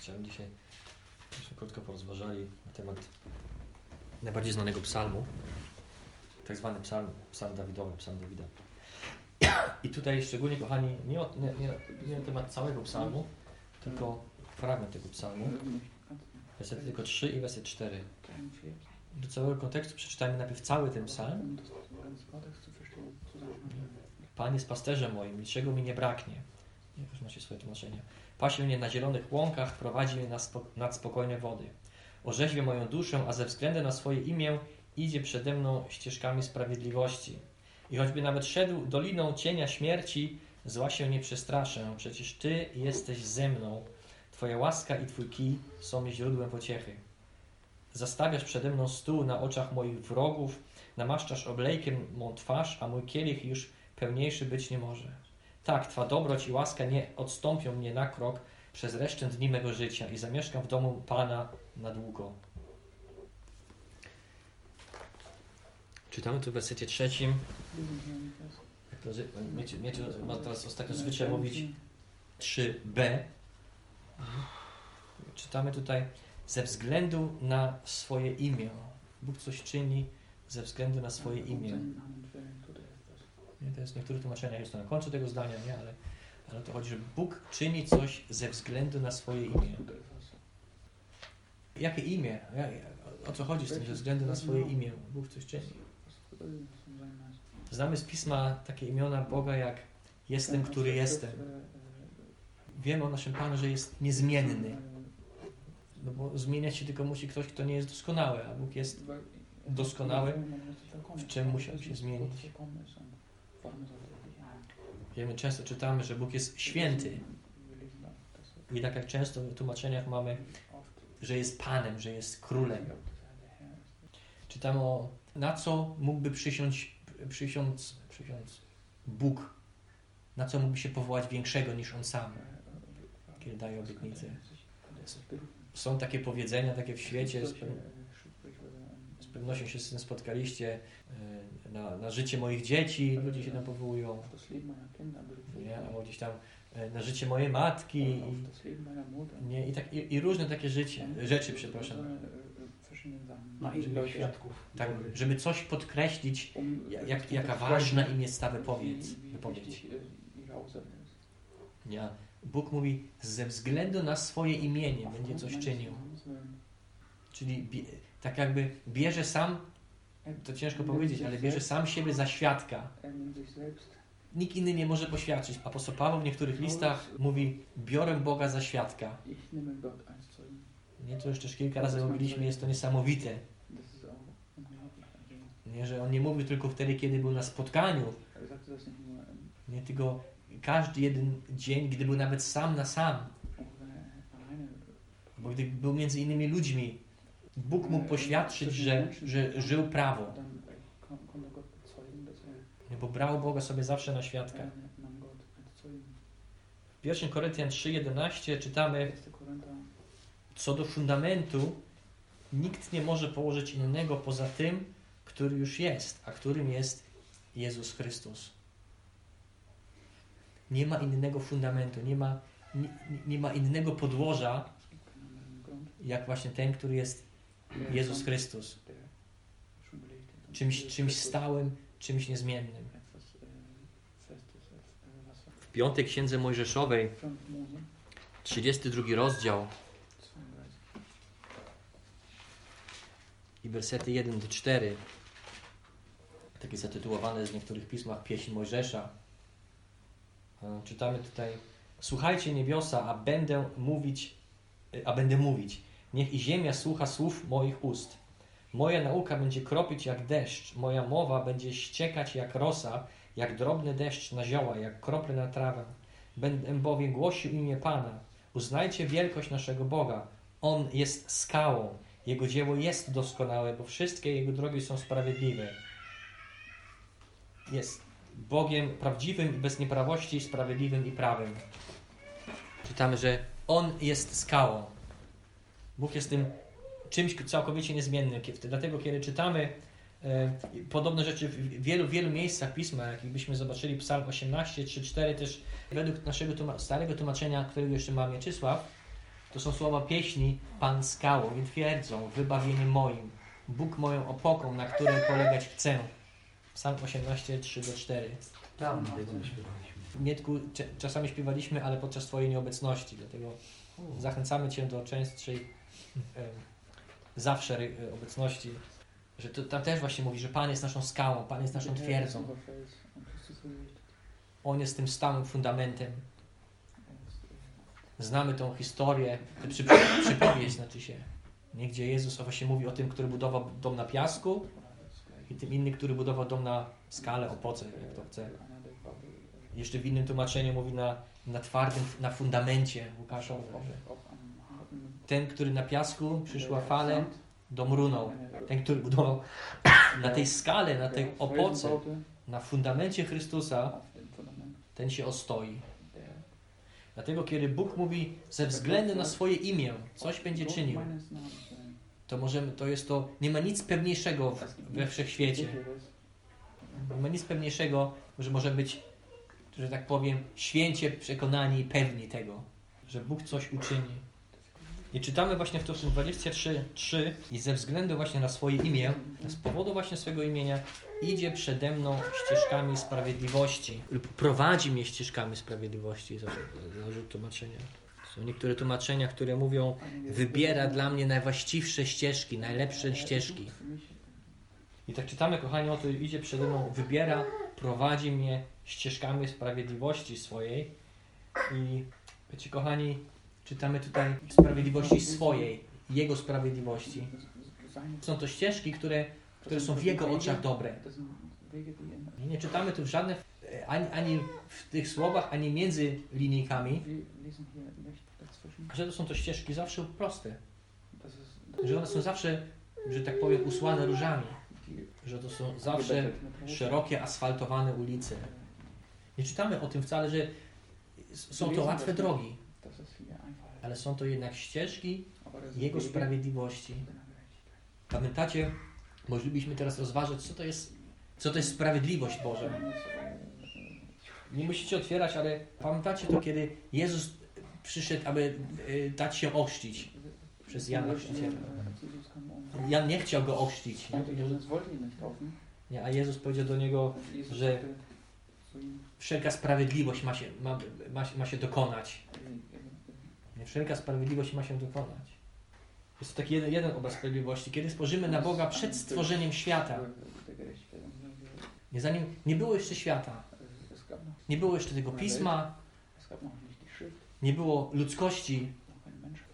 Chciałem dzisiaj, żebyśmy krótko porozważali na temat najbardziej znanego psalmu, tak zwany psalm, psalm Dawidowy, psalm Dawida. I tutaj szczególnie, kochani, nie, o, nie, nie, nie na temat całego psalmu, tylko fragment tego psalmu, wersety tylko 3 i werset 4. Do całego kontekstu przeczytajmy najpierw cały ten psalm. Pan jest pasterzem moim, niczego mi nie braknie. Jak już macie swoje tłumaczenia. Pasie mnie na zielonych łąkach, prowadzi mnie na nad spokojne wody. Orzeźwie moją duszę, a ze względu na swoje imię idzie przede mną ścieżkami sprawiedliwości. I choćby nawet szedł doliną cienia śmierci, zła się nie przestraszę. Przecież Ty jesteś ze mną. Twoja łaska i Twój kij są mi źródłem pociechy. Zastawiasz przede mną stół na oczach moich wrogów, namaszczasz oblejkiem mą twarz, a mój kielich już pełniejszy być nie może. Tak, Twa dobroć i łaska nie odstąpią mnie na krok przez resztę dni mego życia i zamieszkam w domu Pana na długo. Czytamy tu w wersecie trzecim. Wiecie, ma teraz ostatnio zwyczaj mówić 3b. Czytamy tutaj ze względu na swoje imię. Bóg coś czyni ze względu na swoje imię. Nie, to jest w niektórych tłumaczeniach jest to na końcu tego zdania, nie? Ale, ale to chodzi, że Bóg czyni coś ze względu na swoje imię. Jakie imię? O co chodzi z tym, ze względu na swoje imię? Bóg coś czyni. Znamy z pisma takie imiona Boga jak jestem, który jestem. Wiemy o naszym Panu, że jest niezmienny. No bo zmieniać się tylko musi ktoś, kto nie jest doskonały, a Bóg jest doskonały. W czym musiał się zmienić? Wiemy, często czytamy, że Bóg jest święty. I tak jak często w tłumaczeniach mamy, że jest Panem, że jest Królem. Czytamy o, na co mógłby przysiąść, przysiąc, przysiąc Bóg, na co mógłby się powołać większego niż On sam, kiedy daje obietnicę. Są takie powiedzenia, takie w świecie, pewnością się z tym spotkaliście, na, na życie moich dzieci ludzie się tam powołują, nie? albo gdzieś tam na życie mojej matki i, nie? I, tak, i, i różne takie życie, rzeczy, przepraszam. Na izbę świadków. Tak, żeby coś podkreślić, jak, jaka ważna im jest ta wypowiedź. wypowiedź. Nie? Bóg mówi, ze względu na swoje imienie będzie coś czynił. Czyli tak jakby bierze sam, to ciężko powiedzieć, ale bierze sam siebie za świadka. Nikt inny nie może poświadczyć. Apostoł Paweł w niektórych listach mówi, biorę Boga za świadka. Nie, to już też kilka razy mówiliśmy, jest to niesamowite. Nie, że on nie mówił tylko wtedy, kiedy był na spotkaniu. Nie, tylko każdy jeden dzień, gdy był nawet sam na sam. Bo gdy był między innymi ludźmi, Bóg mógł poświadczyć, że, że żył prawo. Bo brał Boga sobie zawsze na świadka. W 1 Koryntian 3,11 czytamy co do fundamentu nikt nie może położyć innego poza tym, który już jest, a którym jest Jezus Chrystus. Nie ma innego fundamentu, nie ma, nie, nie ma innego podłoża, jak właśnie ten, który jest Jezus Chrystus. Czymś, czymś stałym, czymś niezmiennym. W piątej księdze Mojżeszowej, 32 rozdział, i wersety 1 do 4, takie zatytułowane w niektórych pismach Pieśń Mojżesza. Czytamy tutaj Słuchajcie niebiosa, a będę mówić, a będę mówić. Niech i ziemia słucha słów moich ust. Moja nauka będzie kropić jak deszcz, moja mowa będzie ściekać jak rosa, jak drobny deszcz na zioła, jak krople na trawę. Będę bowiem głosił imię Pana. Uznajcie wielkość naszego Boga. On jest skałą. Jego dzieło jest doskonałe, bo wszystkie Jego drogi są sprawiedliwe. Jest Bogiem prawdziwym i bez nieprawości, sprawiedliwym i prawym. Czytamy, że On jest skałą. Bóg jest tym czymś całkowicie niezmiennym. Dlatego, kiedy czytamy e, podobne rzeczy w wielu, wielu miejscach Pisma, jakbyśmy zobaczyli Psalm 18, 3, 4, też według naszego tłuma starego tłumaczenia, którego jeszcze ma Mieczysław, To są słowa pieśni Pan skałą i twierdzą, wybawieniem moim. Bóg moją opoką, na której polegać chcę. Psalm 18, 3-4. Tam. Mietku, czasami śpiewaliśmy, ale podczas Twojej nieobecności, dlatego zachęcamy Cię do częstszej zawsze obecności. Że to, tam też właśnie mówi, że Pan jest naszą skałą, Pan jest naszą twierdzą. On jest tym stałym fundamentem. Znamy tą historię, tę przy, przypowieść znaczy się. Nie, gdzie Jezus właśnie mówi o tym, który budował dom na piasku i tym inny, który budował dom na skale, opoce, jak to chce. Jeszcze w innym tłumaczeniu mówi na, na twardym, na fundamencie Łukasza ten, który na piasku przyszła fale, dom runął. Ten, który budował na tej skale, na tej opoce, na fundamencie Chrystusa, ten się ostoi. Dlatego, kiedy Bóg mówi ze względu na swoje imię, coś będzie czynił, to możemy, to jest to, nie ma nic pewniejszego w, we wszechświecie. Nie ma nic pewniejszego, że możemy być, że tak powiem, święcie przekonani i pewni tego, że Bóg coś uczyni. I czytamy właśnie w to w 23:3 i ze względu właśnie na swoje imię, z powodu właśnie swojego imienia, idzie przede mną ścieżkami sprawiedliwości lub prowadzi mnie ścieżkami sprawiedliwości, zarzut tłumaczenia. Są niektóre tłumaczenia, które mówią, wybiera dla mnie najwłaściwsze ścieżki, najlepsze ścieżki. I tak czytamy, kochani, oto idzie przede mną, wybiera, prowadzi mnie ścieżkami sprawiedliwości swojej. I wiecie, kochani, czytamy tutaj sprawiedliwości swojej, Jego sprawiedliwości. Są to ścieżki, które, które są w Jego oczach dobre. I nie czytamy tu żadnych, e, ani, ani w tych słowach, ani między linijkami, że to są to ścieżki zawsze proste. Że one są zawsze, że tak powiem, usłane różami. Że to są zawsze szerokie, asfaltowane ulice. Nie czytamy o tym wcale, że są to łatwe drogi, ale są to jednak ścieżki Jego sprawiedliwości. Pamiętacie, moglibyśmy teraz rozważyć, co to jest, co to jest sprawiedliwość Boża. Nie musicie otwierać, ale pamiętacie to, kiedy Jezus przyszedł, aby y, dać się ochrzcić przez Jana Chrzciciela. Jan nie chciał go ochrzcić? Nie, a Jezus powiedział do niego, że wszelka sprawiedliwość ma się, ma, ma, ma się dokonać. Nie, wszelka sprawiedliwość ma się dokonać. Jest to taki jeden, jeden obraz sprawiedliwości. Kiedy spojrzymy na Boga przed stworzeniem świata, nie, zanim nie było jeszcze świata, nie było jeszcze tego pisma, nie było ludzkości,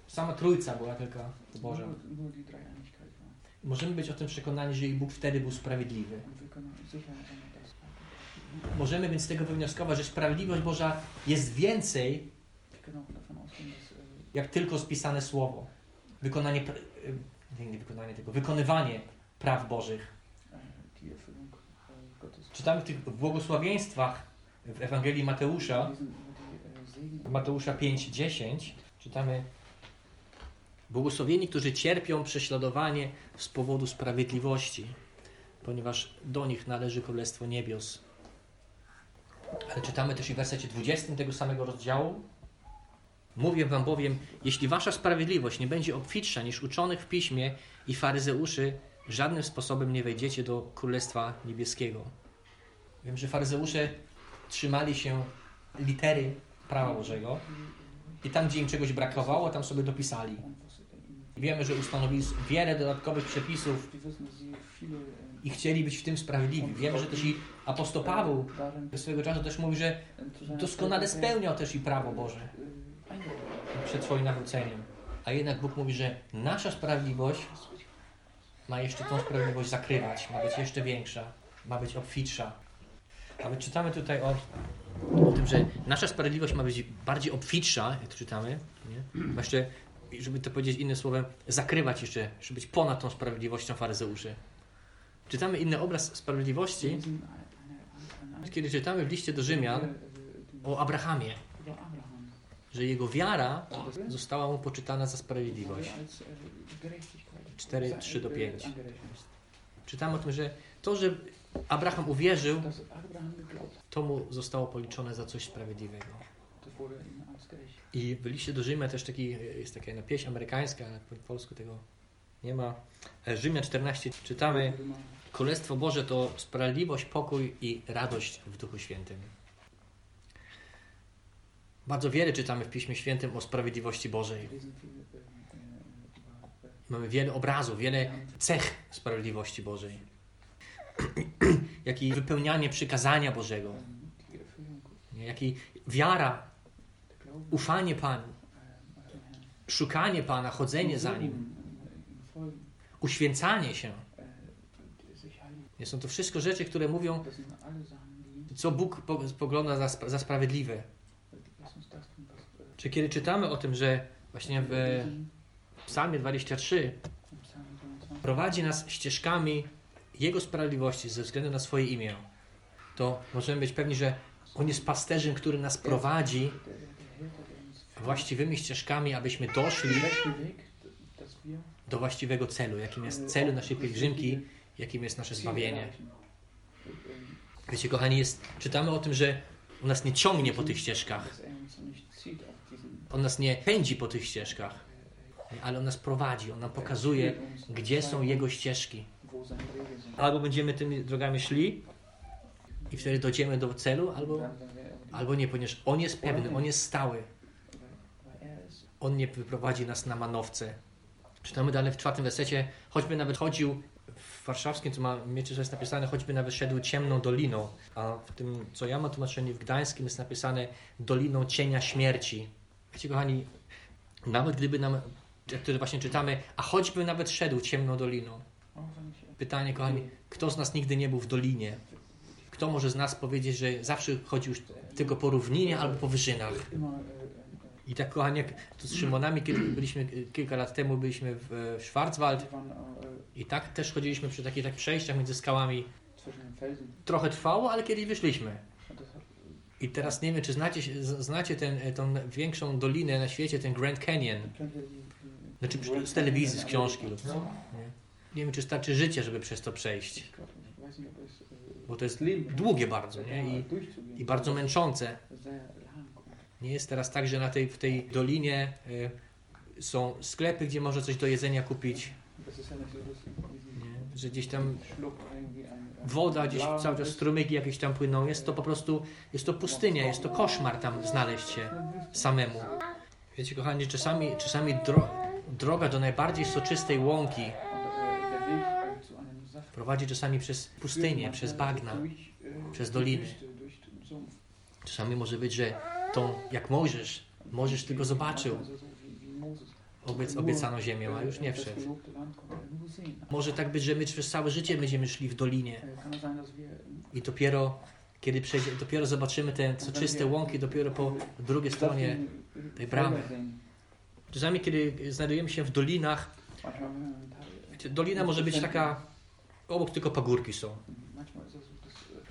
sama Trójca była tylko Boża. Możemy być o tym przekonani, że i Bóg wtedy był sprawiedliwy. Możemy więc z tego wywnioskować, że sprawiedliwość Boża jest więcej, jak tylko spisane słowo. Wykonanie, nie wykonanie tego, wykonywanie praw Bożych. Czytamy w tych błogosławieństwach w Ewangelii Mateusza, Mateusza 5:10 czytamy Błogosławieni, którzy cierpią prześladowanie z powodu sprawiedliwości, ponieważ do nich należy Królestwo Niebios. Ale czytamy też i w wersecie 20 tego samego rozdziału. Mówię wam bowiem, jeśli wasza sprawiedliwość nie będzie obfitsza niż uczonych w piśmie i faryzeuszy, żadnym sposobem nie wejdziecie do Królestwa Niebieskiego. Wiem, że faryzeusze trzymali się litery prawa Bożego i tam, gdzie im czegoś brakowało, tam sobie dopisali. Wiemy, że ustanowili wiele dodatkowych przepisów i chcieli być w tym sprawiedliwi. Wiemy, że też i apostoł Paweł swego czasu też mówi, że doskonale spełniał też i prawo Boże przed swoim nawróceniem. A jednak Bóg mówi, że nasza sprawiedliwość ma jeszcze tą sprawiedliwość zakrywać, ma być jeszcze większa, ma być obfitsza. A my czytamy tutaj o, o tym, że nasza sprawiedliwość ma być bardziej obfitsza, jak to czytamy, nie? Żeby to powiedzieć innym słowem, zakrywać jeszcze, żeby być ponad tą sprawiedliwością faryzeuszy. Czytamy inny obraz sprawiedliwości, kiedy czytamy w liście do Rzymian o Abrahamie, że jego wiara została mu poczytana za sprawiedliwość. 4, 3 do 5. Czytamy o tym, że to, że Abraham uwierzył, to mu zostało policzone za coś sprawiedliwego. I w liście do Rzymian też taki, jest taka jedna pieśń amerykańska, ale po polsku tego nie ma. E, Rzymian 14 czytamy Królestwo Boże to sprawiedliwość, pokój i radość w Duchu Świętym. Bardzo wiele czytamy w Piśmie Świętym o sprawiedliwości Bożej. Mamy wiele obrazów, wiele cech sprawiedliwości Bożej. Jak i wypełnianie przykazania Bożego. Jak i wiara, ufanie Panu, szukanie Pana, chodzenie za Nim, uświęcanie się. Są to wszystko rzeczy, które mówią, co Bóg po- pogląda za, za sprawiedliwe. Czy kiedy czytamy o tym, że właśnie w Psalmie 23 prowadzi nas ścieżkami Jego sprawiedliwości ze względu na swoje imię, to możemy być pewni, że On jest pasterzem, który nas prowadzi właściwymi ścieżkami, abyśmy doszli do właściwego celu, jakim jest celu naszej pielgrzymki, jakim jest nasze zbawienie. Wiecie, kochani, jest, czytamy o tym, że On nas nie ciągnie po tych ścieżkach, On nas nie pędzi po tych ścieżkach, ale On nas prowadzi, On nam pokazuje, gdzie są Jego ścieżki. Albo będziemy tymi drogami szli i wtedy dojdziemy do celu, albo, albo nie, ponieważ On jest pewny, On jest stały. On nie wyprowadzi nas na manowce. Czytamy dalej w czwartym wersecie, choćby nawet chodził w warszawskim, co ma miecie, że jest napisane, choćby nawet szedł ciemną doliną, a w tym, co ja mam tłumaczenie w gdańskim, jest napisane doliną cienia śmierci. Wiecie, kochani, nawet gdyby nam, jak to właśnie czytamy, a choćby nawet szedł ciemną doliną. Pytanie, kochani, kto z nas nigdy nie był w dolinie? Kto może z nas powiedzieć, że zawsze chodził tylko po równinie albo po wyżynach? I tak, kochani, jak to z Szymonami, kiedy byliśmy kilka lat temu, byliśmy w, e, w Schwarzwald i tak też chodziliśmy przy takich tak przejściach między skałami. Trochę trwało, ale kiedyś wyszliśmy. I teraz nie wiem, czy znacie, znacie ten, e, tą większą dolinę na świecie, ten Grand Canyon. Znaczy z telewizji, z książki lub co. Nie? nie wiem, czy starczy życie, żeby przez to przejść. Bo to jest długie bardzo, nie? I, i bardzo męczące. Nie jest teraz tak, że na tej, w tej dolinie y, są sklepy, gdzie można coś do jedzenia kupić, nie? że gdzieś tam woda, gdzieś cały czas strumyki jakieś tam płyną. Jest to po prostu, jest to pustynia, jest to koszmar tam znaleźć się samemu. Wiecie, kochani, czasami, czasami dro, droga do najbardziej soczystej łąki prowadzi czasami przez pustynię, przez bagna, przez doliny. Czasami może być, że tą, jak Mojżesz, Mojżesz tylko zobaczył obiec, obiecaną ziemię, a już nie wszedł. Może tak być, że my przez całe życie będziemy szli w dolinie i dopiero kiedy przejdzie, dopiero zobaczymy te soczyste łąki, dopiero po drugiej stronie tej bramy. Czasami, kiedy znajdujemy się w dolinach, dolina może być taka, obok tylko pagórki są,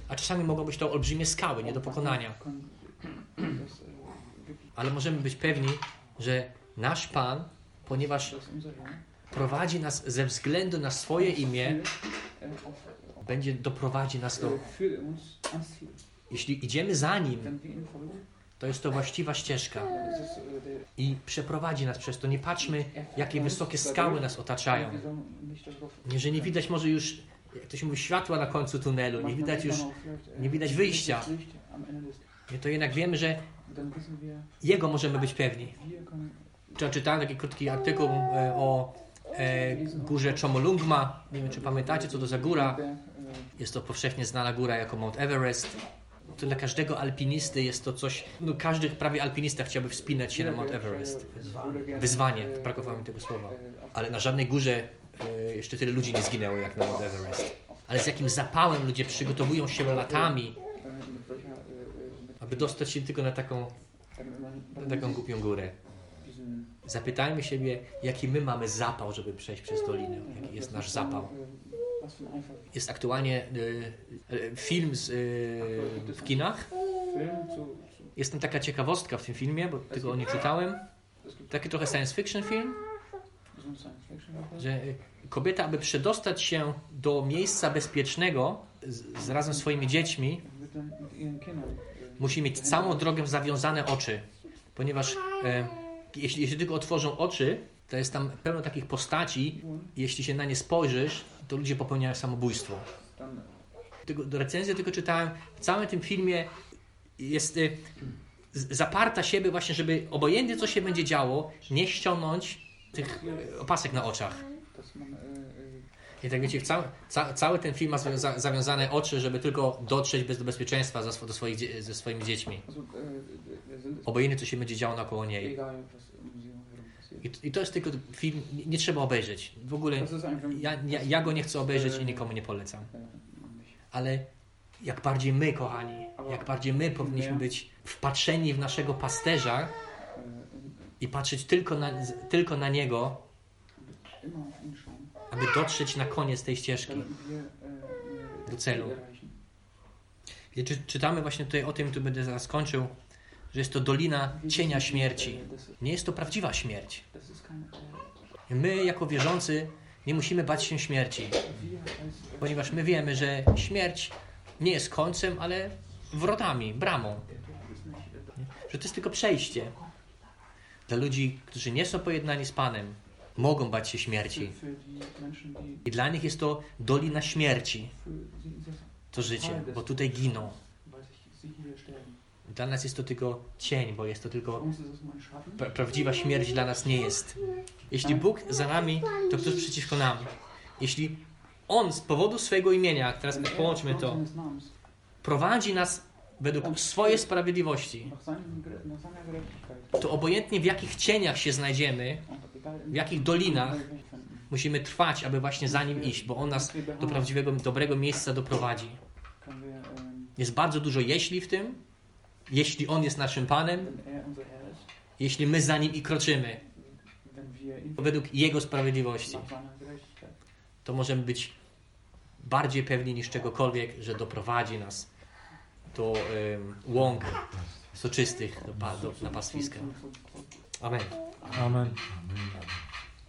a czasami mogą być to olbrzymie skały, nie do pokonania. Ale możemy być pewni, że nasz Pan, ponieważ prowadzi nas ze względu na swoje imię, będzie doprowadzi nas do. Jeśli idziemy za nim, to jest to właściwa ścieżka i przeprowadzi nas przez to. Nie patrzmy, jakie wysokie skały nas otaczają. Nie, że nie widać może już, jak to się mówi, światła na końcu tunelu, nie widać już, nie widać wyjścia. Nie, to jednak wiemy, że Jego możemy być pewni. Czy- Czytałem taki krótki artykuł e, o górze Chomolungma. Nie wiem, czy pamiętacie, co to za góra. Jest to powszechnie znana góra jako Mount Everest. To dla każdego alpinisty jest to coś. No, każdy prawie alpinista chciałby wspinać się na Mount Everest. Wyzwanie, brakowało mi tego słowa. Ale na żadnej górze e, jeszcze tyle ludzi nie zginęło jak na Mount Everest. Ale z jakim zapałem ludzie przygotowują się latami, aby dostać się tylko na taką, na taką głupią górę. Zapytajmy siebie, jaki my mamy zapał, żeby przejść przez dolinę. Jaki jest nasz zapał. Jest aktualnie y, y, film z, y, w kinach. Jest tam taka ciekawostka w tym filmie, bo tego o nie czytałem. Taki trochę science fiction film, że kobieta, aby przedostać się do miejsca bezpiecznego z, z razem z swoimi dziećmi, musi mieć całą drogę zawiązane oczy. ponieważ e, jeśli, tylko otworzą oczy, to jest tam pełno takich postaci, jeśli się na nie spojrzysz, to ludzie popełniają samobójstwo. Tylko, recenzję tylko czytałem, w całym tym filmie jest y, zaparta siebie właśnie, żeby obojętnie co się będzie działo, nie ściągnąć tych y, opasek na oczach. I tak wiecie, cały, ca, cały ten film ma zawiąza, zawiązane oczy, żeby tylko dotrzeć bez, do bezpieczeństwa za, do swoich, ze swoimi dziećmi. Obojętnie co się będzie działo naokoło niej. I, I to jest tylko film, nie, nie trzeba obejrzeć. W ogóle ja, ja, ja go nie chcę obejrzeć i nikomu nie polecam. Ale jak bardziej my, kochani, jak bardziej my powinniśmy być wpatrzeni w naszego pasterza i patrzeć tylko na, tylko na niego, aby dotrzeć na koniec tej ścieżki. Do celu. Czytamy właśnie tutaj o tym, tu będę zaraz kończył, że jest to dolina cienia śmierci. Nie jest to prawdziwa śmierć. My, jako wierzący, nie musimy bać się śmierci, ponieważ my wiemy, że śmierć nie jest końcem, ale wrotami, bramą. Że to jest tylko przejście. Dla ludzi, którzy nie są pojednani z Panem, mogą bać się śmierci. I dla nich jest to dolina śmierci, to życie, bo tutaj giną. Dla nas jest to tylko cień, bo jest to tylko pra prawdziwa śmierć dla nas nie jest. Jeśli Bóg za nami, to ktoś przeciwko nam. Jeśli On z powodu swojego imienia, teraz er połączmy to, prowadzi nas według swojej sprawiedliwości, to obojętnie w jakich cieniach się znajdziemy, w jakich dolinach, musimy trwać, aby właśnie za Nim iść, bo On nas do prawdziwego, dobrego miejsca doprowadzi. Jest bardzo dużo jeśli w tym, jeśli On jest naszym Panem, jeśli my za Nim i kroczymy, według Jego sprawiedliwości, to możemy być bardziej pewni niż czegokolwiek, że doprowadzi nas do em, łąk soczystych, do, do, na pastwiska. Amen. Amen.